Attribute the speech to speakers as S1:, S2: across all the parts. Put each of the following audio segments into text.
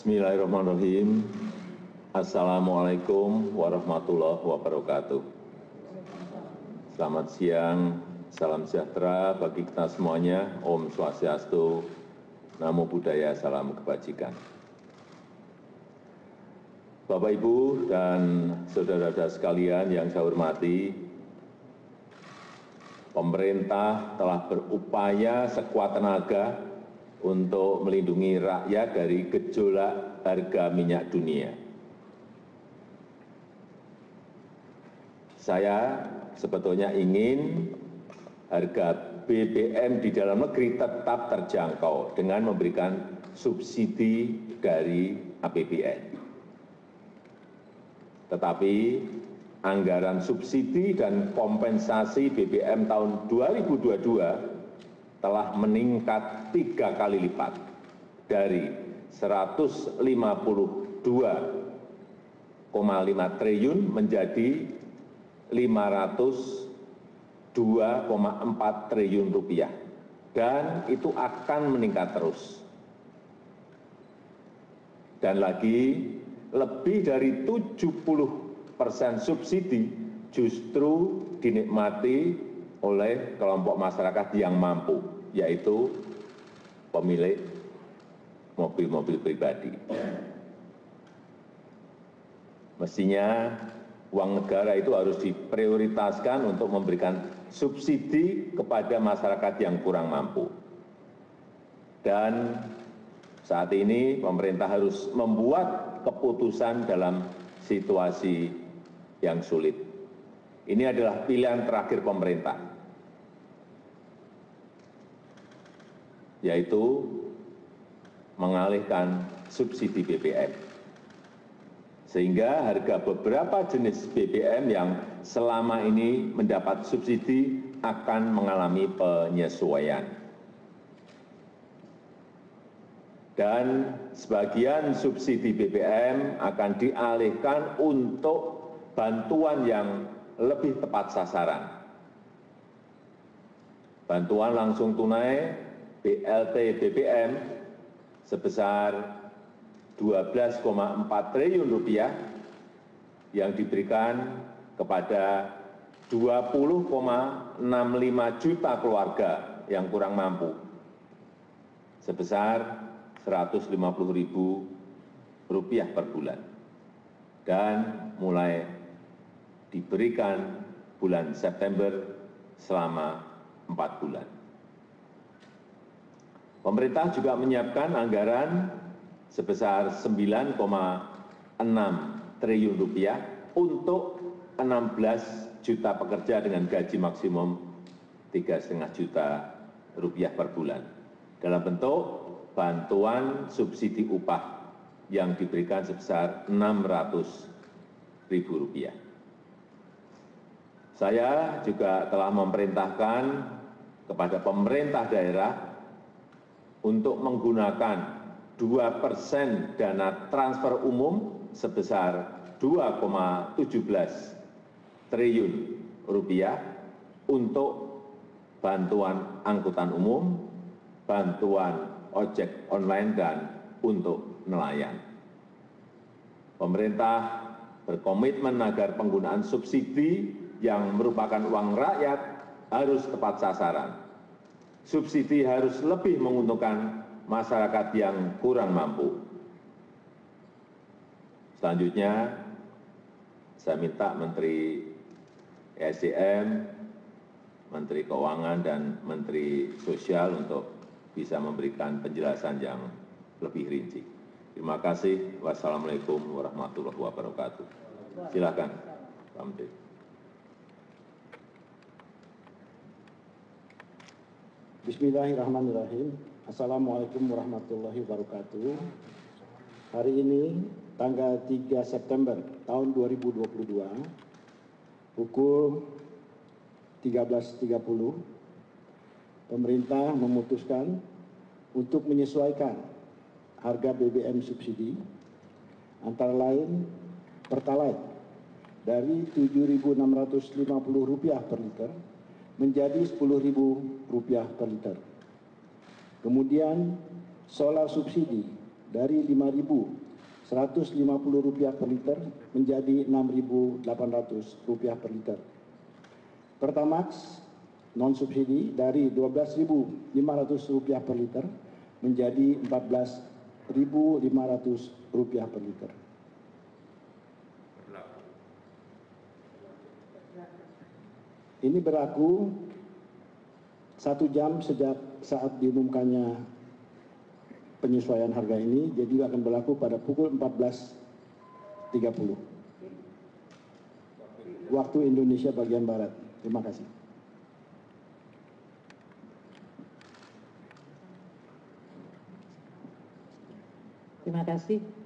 S1: Bismillahirrahmanirrahim. Assalamualaikum warahmatullahi wabarakatuh. Selamat siang, salam sejahtera bagi kita semuanya. Om Swastiastu, Namo Buddhaya, salam kebajikan. Bapak, Ibu, dan saudara-saudara sekalian yang saya hormati, pemerintah telah berupaya sekuat tenaga untuk melindungi rakyat dari gejolak harga minyak dunia. saya sebetulnya ingin harga bbm di dalam negeri tetap terjangkau dengan memberikan subsidi dari apbn tetapi anggaran subsidi dan kompensasi bbm tahun 2022 telah meningkat tiga kali lipat dari satu ratus lima puluh dua lima triliun menjadi lima ratus dua empat triliun rupiah. Dan itu akan meningkat terus. Dan lagi lebih dari tujuh puluh persen subsidi justru dinikmati oleh kelompok masyarakat yang mampu yaitu pemilik mobil mobil pribadi. Mestinya uang negara itu harus diprioritaskan untuk memberikan subsidi kepada masyarakat yang kurang mampu. Dan saat ini pemerintah harus membuat keputusan dalam situasi yang sulit ini adalah pilihan terakhir pemerintah. Yaitu mengalihkan subsidi bbm sehingga harga beberapa jenis bbm yang selama ini mendapat subsidi akan mengalami penyesuaian. Dan sebagian subsidi bbm akan dialihkan untuk bantuan yang lebih tepat sasaran. Bantuan langsung tunai blt bbm sebesar dua belas empat triliun rupiah yang diberikan kepada dua puluh enam puluh lima juta keluarga yang kurang mampu sebesar satu ratus lima puluh ribu rupiah per bulan dan mulai diberikan bulan September selama empat bulan. Pemerintah juga menyiapkan anggaran sebesar rp 9,6 triliun rupiah untuk 16 juta pekerja dengan gaji maksimum tiga lima juta rupiah per bulan dalam bentuk bantuan subsidi upah yang diberikan sebesar rp 600 ribu rupiah. Saya juga telah memerintahkan kepada pemerintah daerah untuk menggunakan dua persen dana transfer umum sebesar dua tujuh belas triliun rupiah untuk bantuan angkutan umum, bantuan ojek online, dan untuk nelayan. Pemerintah berkomitmen agar penggunaan subsidi yang merupakan uang rakyat harus tepat sasaran. Subsidi harus lebih menguntungkan masyarakat yang kurang mampu. Selanjutnya, saya minta Menteri SDM, Menteri Keuangan, dan Menteri Sosial untuk bisa memberikan penjelasan yang lebih rinci. Terima kasih. Wassalamualaikum warahmatullahi wabarakatuh. Silakan, Pak Menteri.
S2: Bismillahirrahmanirrahim. Assalamualaikum warahmatullahi wabarakatuh. Hari ini tanggal 3 September tahun 2022 pukul 13.30 pemerintah memutuskan untuk menyesuaikan harga BBM subsidi antara lain Pertalite dari Rp7.650 per liter menjadi Rp10.000 per liter Kemudian solar subsidi dari Rp5.150 per liter menjadi Rp6.800 per liter. Pertamax non subsidi dari Rp12.500 per liter menjadi Rp14.500 per liter. Ini berlaku satu jam sejak saat diumumkannya penyesuaian harga ini, jadi akan berlaku pada pukul 14.30 waktu Indonesia bagian Barat. Terima kasih.
S3: Terima kasih.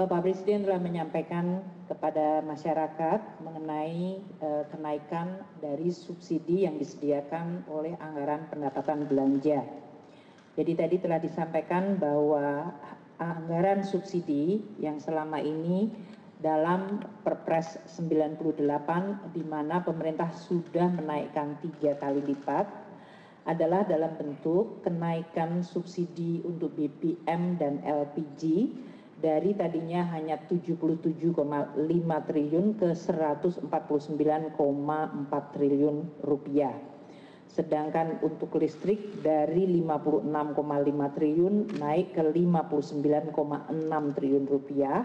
S3: Bapak Presiden telah menyampaikan kepada masyarakat mengenai uh, kenaikan dari subsidi yang disediakan oleh anggaran pendapatan belanja. Jadi tadi telah disampaikan bahwa anggaran subsidi yang selama ini dalam Perpres 98 di mana pemerintah sudah menaikkan tiga kali lipat adalah dalam bentuk kenaikan subsidi untuk BBM dan LPG dari tadinya hanya 77,5 triliun ke 149,4 triliun rupiah. Sedangkan untuk listrik dari 56,5 triliun naik ke 59,6 triliun rupiah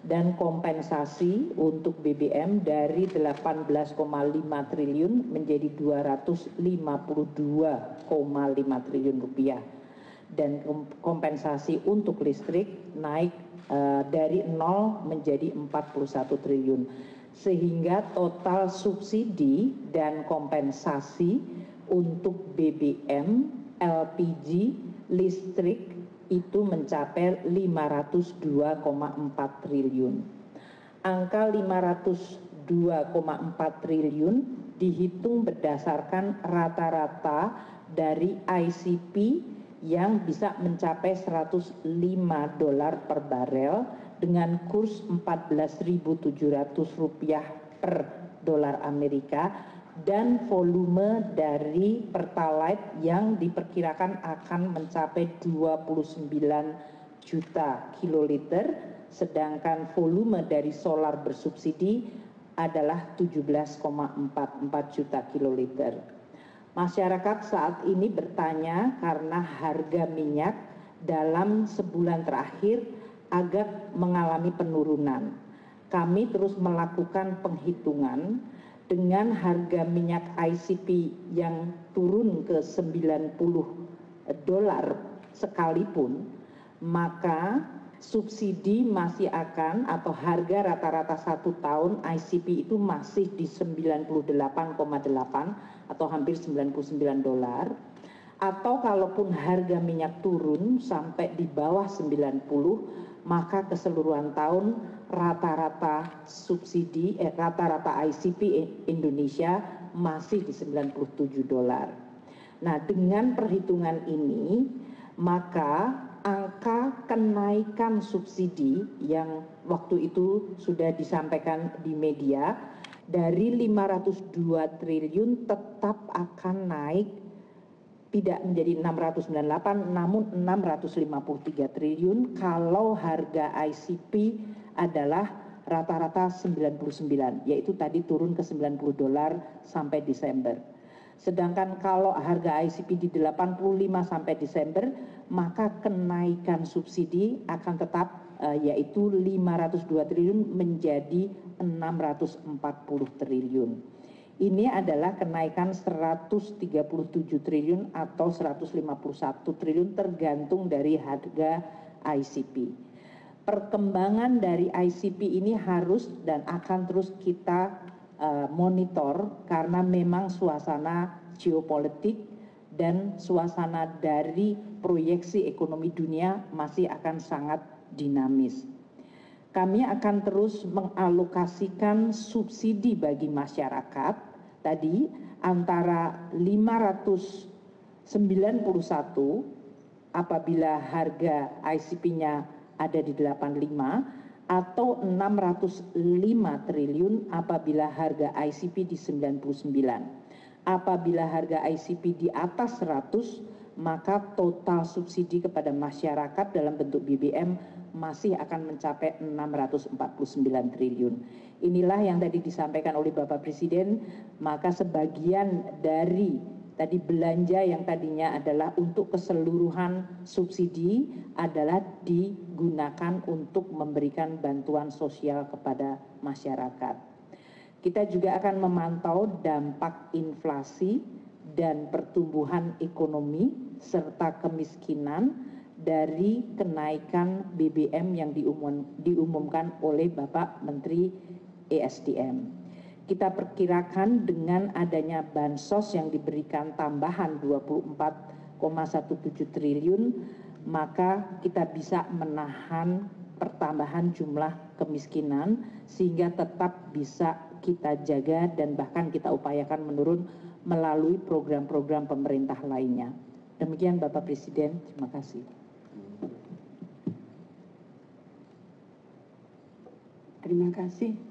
S3: dan kompensasi untuk BBM dari 18,5 triliun menjadi 252,5 triliun rupiah dan kompensasi untuk listrik naik uh, dari 0 menjadi 41 triliun sehingga total subsidi dan kompensasi untuk BBM, LPG, listrik itu mencapai 502,4 triliun. Angka 502,4 triliun dihitung berdasarkan rata-rata dari ICP yang bisa mencapai 105 dolar per barel dengan kurs 14.700 rupiah per dolar Amerika dan volume dari Pertalite yang diperkirakan akan mencapai 29 juta kiloliter sedangkan volume dari solar bersubsidi adalah 17,44 juta kiloliter. Masyarakat saat ini bertanya karena harga minyak dalam sebulan terakhir agak mengalami penurunan. Kami terus melakukan penghitungan dengan harga minyak ICP yang turun ke 90 dolar sekalipun, maka subsidi masih akan atau harga rata-rata satu tahun ICP itu masih di 98,8 atau hampir 99 dolar atau kalaupun harga minyak turun sampai di bawah 90 maka keseluruhan tahun rata-rata subsidi eh, rata-rata ICP Indonesia masih di 97 dolar. Nah, dengan perhitungan ini maka angka kenaikan subsidi yang waktu itu sudah disampaikan di media dari 502 triliun tetap akan naik tidak menjadi 698 namun 653 triliun kalau harga ICP adalah rata-rata 99 yaitu tadi turun ke 90 dolar sampai Desember. Sedangkan kalau harga ICP di 85 sampai Desember, maka kenaikan subsidi akan tetap uh, yaitu 502 triliun menjadi 640 triliun. Ini adalah kenaikan 137 triliun atau 151 triliun tergantung dari harga ICP. Perkembangan dari ICP ini harus dan akan terus kita uh, monitor karena memang suasana geopolitik dan suasana dari proyeksi ekonomi dunia masih akan sangat dinamis. Kami akan terus mengalokasikan subsidi bagi masyarakat tadi antara 591 apabila harga ICP-nya ada di 85 atau 605 triliun apabila harga ICP di 99. Apabila harga ICP di atas 100, maka total subsidi kepada masyarakat dalam bentuk BBM masih akan mencapai 649 triliun. Inilah yang tadi disampaikan oleh Bapak Presiden, maka sebagian dari tadi belanja yang tadinya adalah untuk keseluruhan subsidi adalah digunakan untuk memberikan bantuan sosial kepada masyarakat. Kita juga akan memantau dampak inflasi dan pertumbuhan ekonomi serta kemiskinan dari kenaikan BBM yang diumum, diumumkan oleh Bapak Menteri ESDM. Kita perkirakan dengan adanya bansos yang diberikan tambahan 24,17 triliun, maka kita bisa menahan pertambahan jumlah kemiskinan sehingga tetap bisa kita jaga dan bahkan kita upayakan menurun melalui program-program pemerintah lainnya. Demikian Bapak Presiden, terima kasih.
S4: Terima kasih.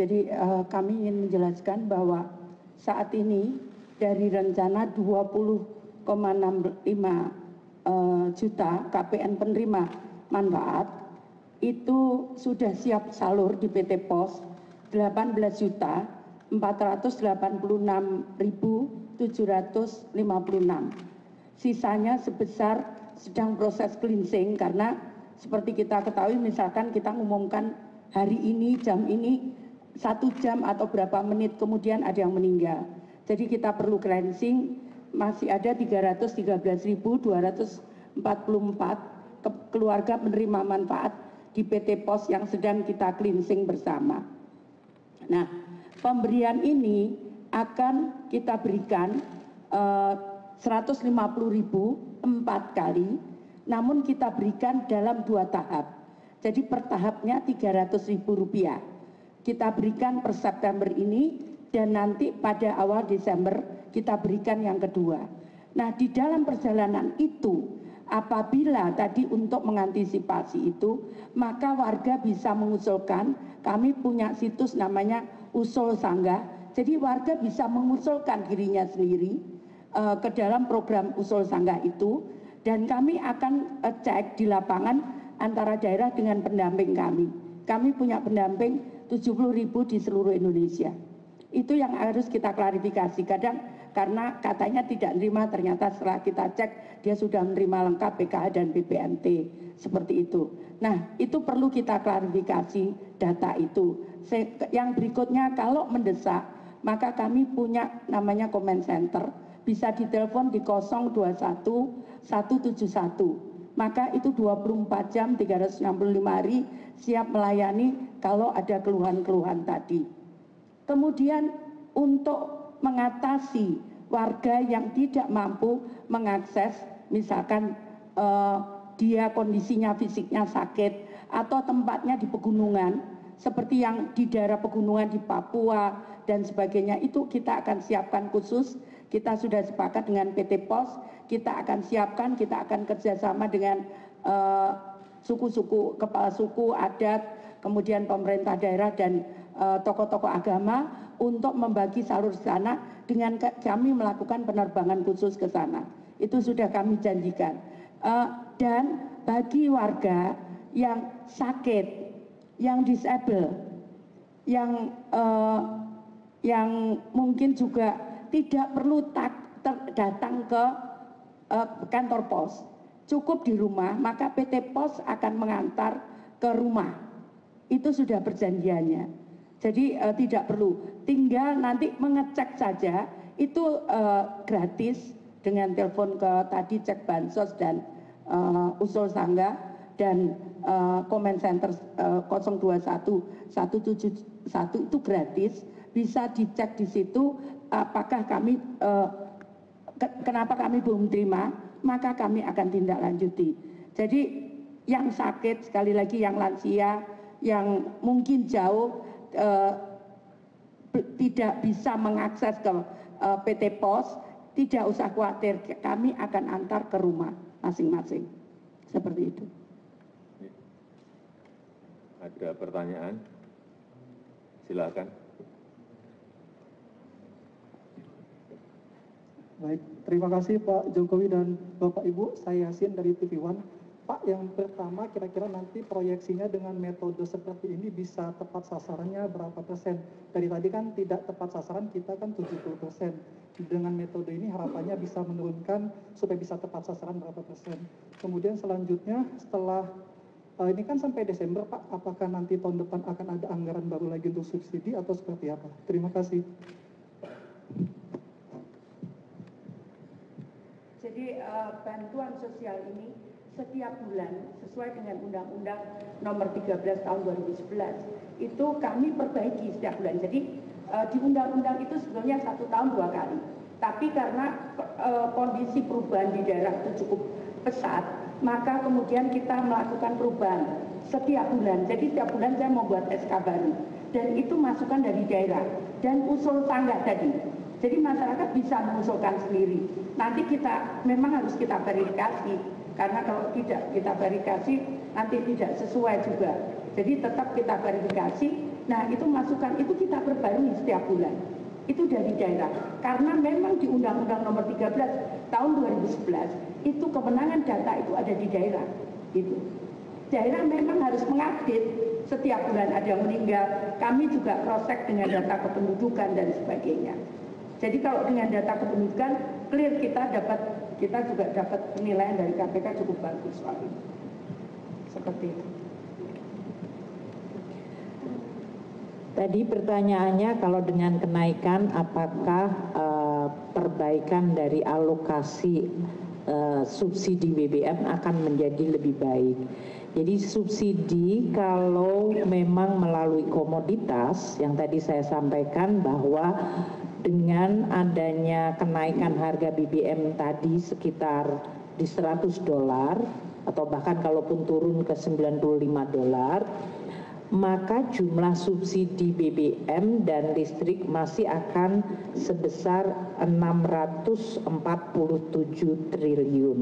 S4: Jadi uh, kami ingin menjelaskan bahwa saat ini dari rencana 20,65 uh, juta KPN penerima manfaat itu sudah siap salur di PT POS 18 juta 486.756. Sisanya sebesar sedang proses cleansing karena seperti kita ketahui misalkan kita ngumumkan hari ini jam ini satu jam atau berapa menit kemudian ada yang meninggal. Jadi kita perlu cleansing masih ada 313.244 keluarga menerima manfaat di PT POS yang sedang kita cleansing bersama. Nah, pemberian ini akan kita berikan eh, 150 ribu empat kali, namun kita berikan dalam dua tahap. Jadi per tahapnya 300 ribu rupiah. Kita berikan per September ini dan nanti pada awal Desember kita berikan yang kedua. Nah di dalam perjalanan itu apabila tadi untuk mengantisipasi itu maka warga bisa mengusulkan kami punya situs namanya usul sangga jadi warga bisa mengusulkan dirinya sendiri uh, ke dalam program usul sangga itu dan kami akan uh, cek di lapangan antara daerah dengan pendamping kami. Kami punya pendamping 70 ribu di seluruh Indonesia. Itu yang harus kita klarifikasi. Kadang karena katanya tidak menerima, ternyata setelah kita cek dia sudah menerima lengkap PKH dan BPNT seperti itu. Nah, itu perlu kita klarifikasi data itu. Yang berikutnya kalau mendesak, maka kami punya namanya comment center bisa ditelepon di 021 171 maka itu 24 jam 365 hari siap melayani kalau ada keluhan-keluhan tadi. Kemudian untuk mengatasi warga yang tidak mampu mengakses misalkan eh, dia kondisinya fisiknya sakit atau tempatnya di pegunungan seperti yang di daerah pegunungan di Papua dan sebagainya itu kita akan siapkan khusus kita sudah sepakat dengan PT POS, kita akan siapkan, kita akan kerjasama dengan eh, suku-suku, uh, kepala suku, adat, kemudian pemerintah daerah dan eh, tokoh-tokoh uh, agama untuk membagi salur sana dengan kami melakukan penerbangan khusus ke sana. Itu sudah kami janjikan. Uh, dan bagi warga yang sakit, yang disable, yang uh, yang mungkin juga tidak perlu tak, datang ke kantor pos, cukup di rumah, maka PT Pos akan mengantar ke rumah. Itu sudah perjanjiannya. Jadi uh, tidak perlu, tinggal nanti mengecek saja, itu uh, gratis dengan telepon ke tadi cek bansos dan uh, usul sangga dan uh, comment center uh, 021 171 itu gratis bisa dicek di situ apakah kami uh, ke, kenapa kami belum terima, maka kami akan tindak lanjuti. Jadi yang sakit sekali lagi yang lansia, yang mungkin jauh uh, tidak bisa mengakses ke eh, PT Pos, tidak usah khawatir, kami akan antar ke rumah masing-masing. Seperti itu.
S1: Ada pertanyaan? Silakan.
S5: Baik, terima kasih Pak Jokowi dan Bapak Ibu. Saya Yasin dari TV One. Pak, yang pertama kira-kira nanti proyeksinya dengan metode seperti ini bisa tepat sasarannya berapa persen? Dari tadi kan tidak tepat sasaran kita kan 70 persen. Dengan metode ini harapannya bisa menurunkan supaya bisa tepat sasaran berapa persen. Kemudian selanjutnya setelah uh, ini kan sampai Desember Pak, apakah nanti tahun depan akan ada anggaran baru lagi untuk subsidi atau seperti apa? Terima kasih.
S4: Jadi uh, bantuan sosial ini setiap bulan sesuai dengan Undang-Undang Nomor 13 Tahun 2011 itu kami perbaiki setiap bulan. Jadi uh, di Undang-Undang itu sebetulnya satu tahun dua kali. Tapi karena uh, kondisi perubahan di daerah itu cukup pesat, maka kemudian kita melakukan perubahan setiap bulan. Jadi setiap bulan saya membuat SK baru dan itu masukan dari daerah dan usul tangga tadi. Jadi masyarakat bisa mengusulkan sendiri. Nanti kita memang harus kita verifikasi karena kalau tidak kita verifikasi nanti tidak sesuai juga. Jadi tetap kita verifikasi. Nah itu masukan itu kita perbarui setiap bulan. Itu dari daerah. Karena memang di Undang-Undang Nomor 13 tahun 2011 itu kemenangan data itu ada di daerah. Gitu. Daerah memang harus mengupdate setiap bulan ada yang meninggal. Kami juga cross dengan data kependudukan dan sebagainya. Jadi kalau dengan data kependudukan clear kita dapat kita juga dapat penilaian dari KPK cukup bagus soal ini. Seperti itu.
S3: Tadi pertanyaannya kalau dengan kenaikan apakah uh, perbaikan dari alokasi uh, subsidi BBM akan menjadi lebih baik. Jadi subsidi kalau memang melalui komoditas yang tadi saya sampaikan bahwa dengan adanya kenaikan harga BBM tadi sekitar di 100 dolar atau bahkan kalaupun turun ke 95 dolar maka jumlah subsidi BBM dan listrik masih akan sebesar 647 triliun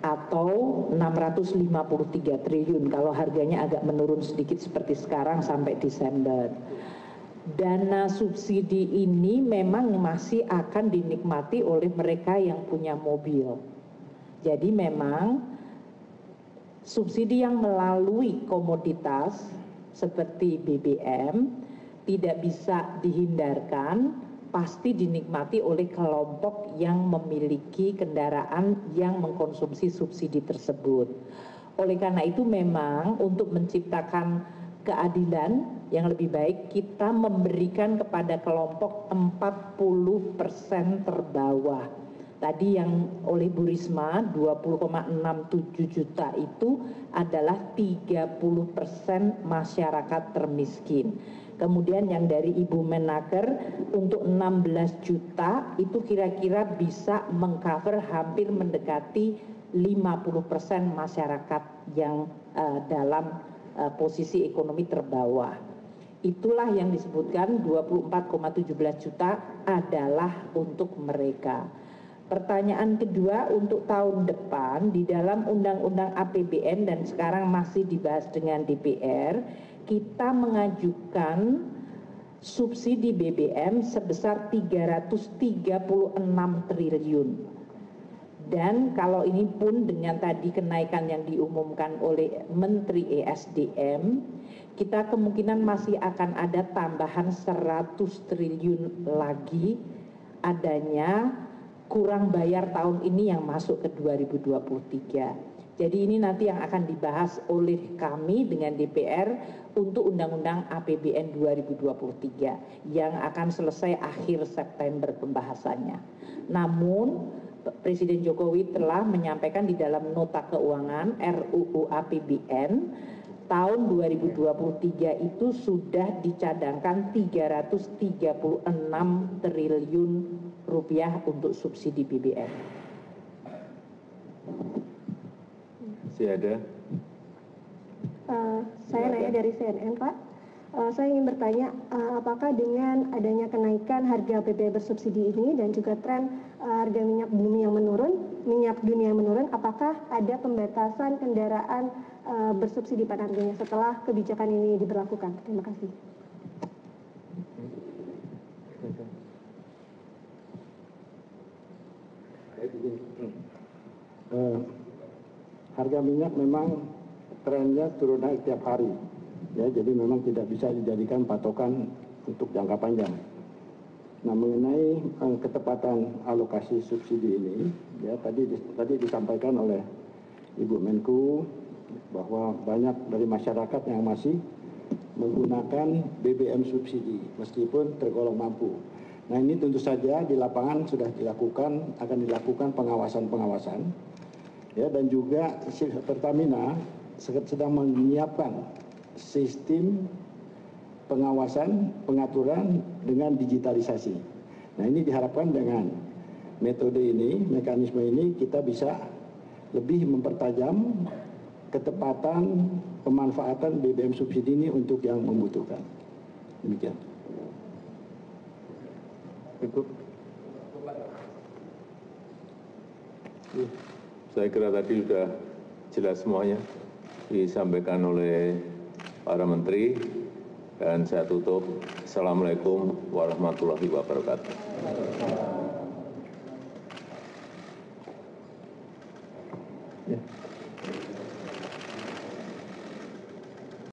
S3: atau 653 triliun kalau harganya agak menurun sedikit seperti sekarang sampai Desember dana subsidi ini memang masih akan dinikmati oleh mereka yang punya mobil. Jadi memang subsidi yang melalui komoditas seperti BBM tidak bisa dihindarkan pasti dinikmati oleh kelompok yang memiliki kendaraan yang mengkonsumsi subsidi tersebut. Oleh karena itu memang untuk menciptakan keadilan yang lebih baik kita memberikan kepada kelompok 40% terbawah. Tadi yang oleh Bu Risma 20,67 juta itu adalah 30% masyarakat termiskin. Kemudian yang dari Ibu Menaker untuk 16 juta itu kira-kira bisa mengcover hampir mendekati 50% masyarakat yang uh, dalam uh, posisi ekonomi terbawah. Itulah yang disebutkan 24,17 juta adalah untuk mereka. Pertanyaan kedua untuk tahun depan di dalam Undang-Undang APBN dan sekarang masih dibahas dengan DPR, kita mengajukan subsidi BBM sebesar 336 triliun dan kalau ini pun dengan tadi kenaikan yang diumumkan oleh Menteri ESDM, kita kemungkinan masih akan ada tambahan 100 triliun lagi adanya kurang bayar tahun ini yang masuk ke 2023. Jadi ini nanti yang akan dibahas oleh kami dengan DPR untuk Undang-Undang APBN 2023 yang akan selesai akhir September pembahasannya. Namun Presiden Jokowi telah menyampaikan di dalam nota keuangan RUU APBN tahun 2023 itu sudah dicadangkan 336 triliun rupiah untuk subsidi BBM.
S1: Masih ada?
S6: Uh, saya Naya dari CNN, Pak. Uh, saya ingin bertanya, uh, apakah dengan adanya kenaikan harga BBM bersubsidi ini dan juga tren harga minyak bumi yang menurun, minyak dunia yang menurun, apakah ada pembatasan kendaraan uh, bersubsidi pada harganya setelah kebijakan ini diberlakukan? Terima kasih.
S2: Eh, harga minyak memang trennya turun naik tiap hari. Ya, jadi memang tidak bisa dijadikan patokan untuk jangka panjang. Nah, mengenai eh, ketepatan alokasi subsidi ini, ya tadi tadi disampaikan oleh Ibu Menku bahwa banyak dari masyarakat yang masih menggunakan BBM subsidi meskipun tergolong mampu. Nah ini tentu saja di lapangan sudah dilakukan akan dilakukan pengawasan-pengawasan ya dan juga Pertamina sedang menyiapkan sistem pengawasan pengaturan dengan digitalisasi. Nah ini diharapkan dengan metode ini mekanisme ini kita bisa lebih mempertajam ketepatan pemanfaatan BBM subsidi ini untuk yang membutuhkan. Demikian.
S1: Ibu. Saya kira tadi sudah jelas semuanya disampaikan oleh para menteri dan saya tutup. Assalamualaikum warahmatullahi wabarakatuh.
S2: Ya.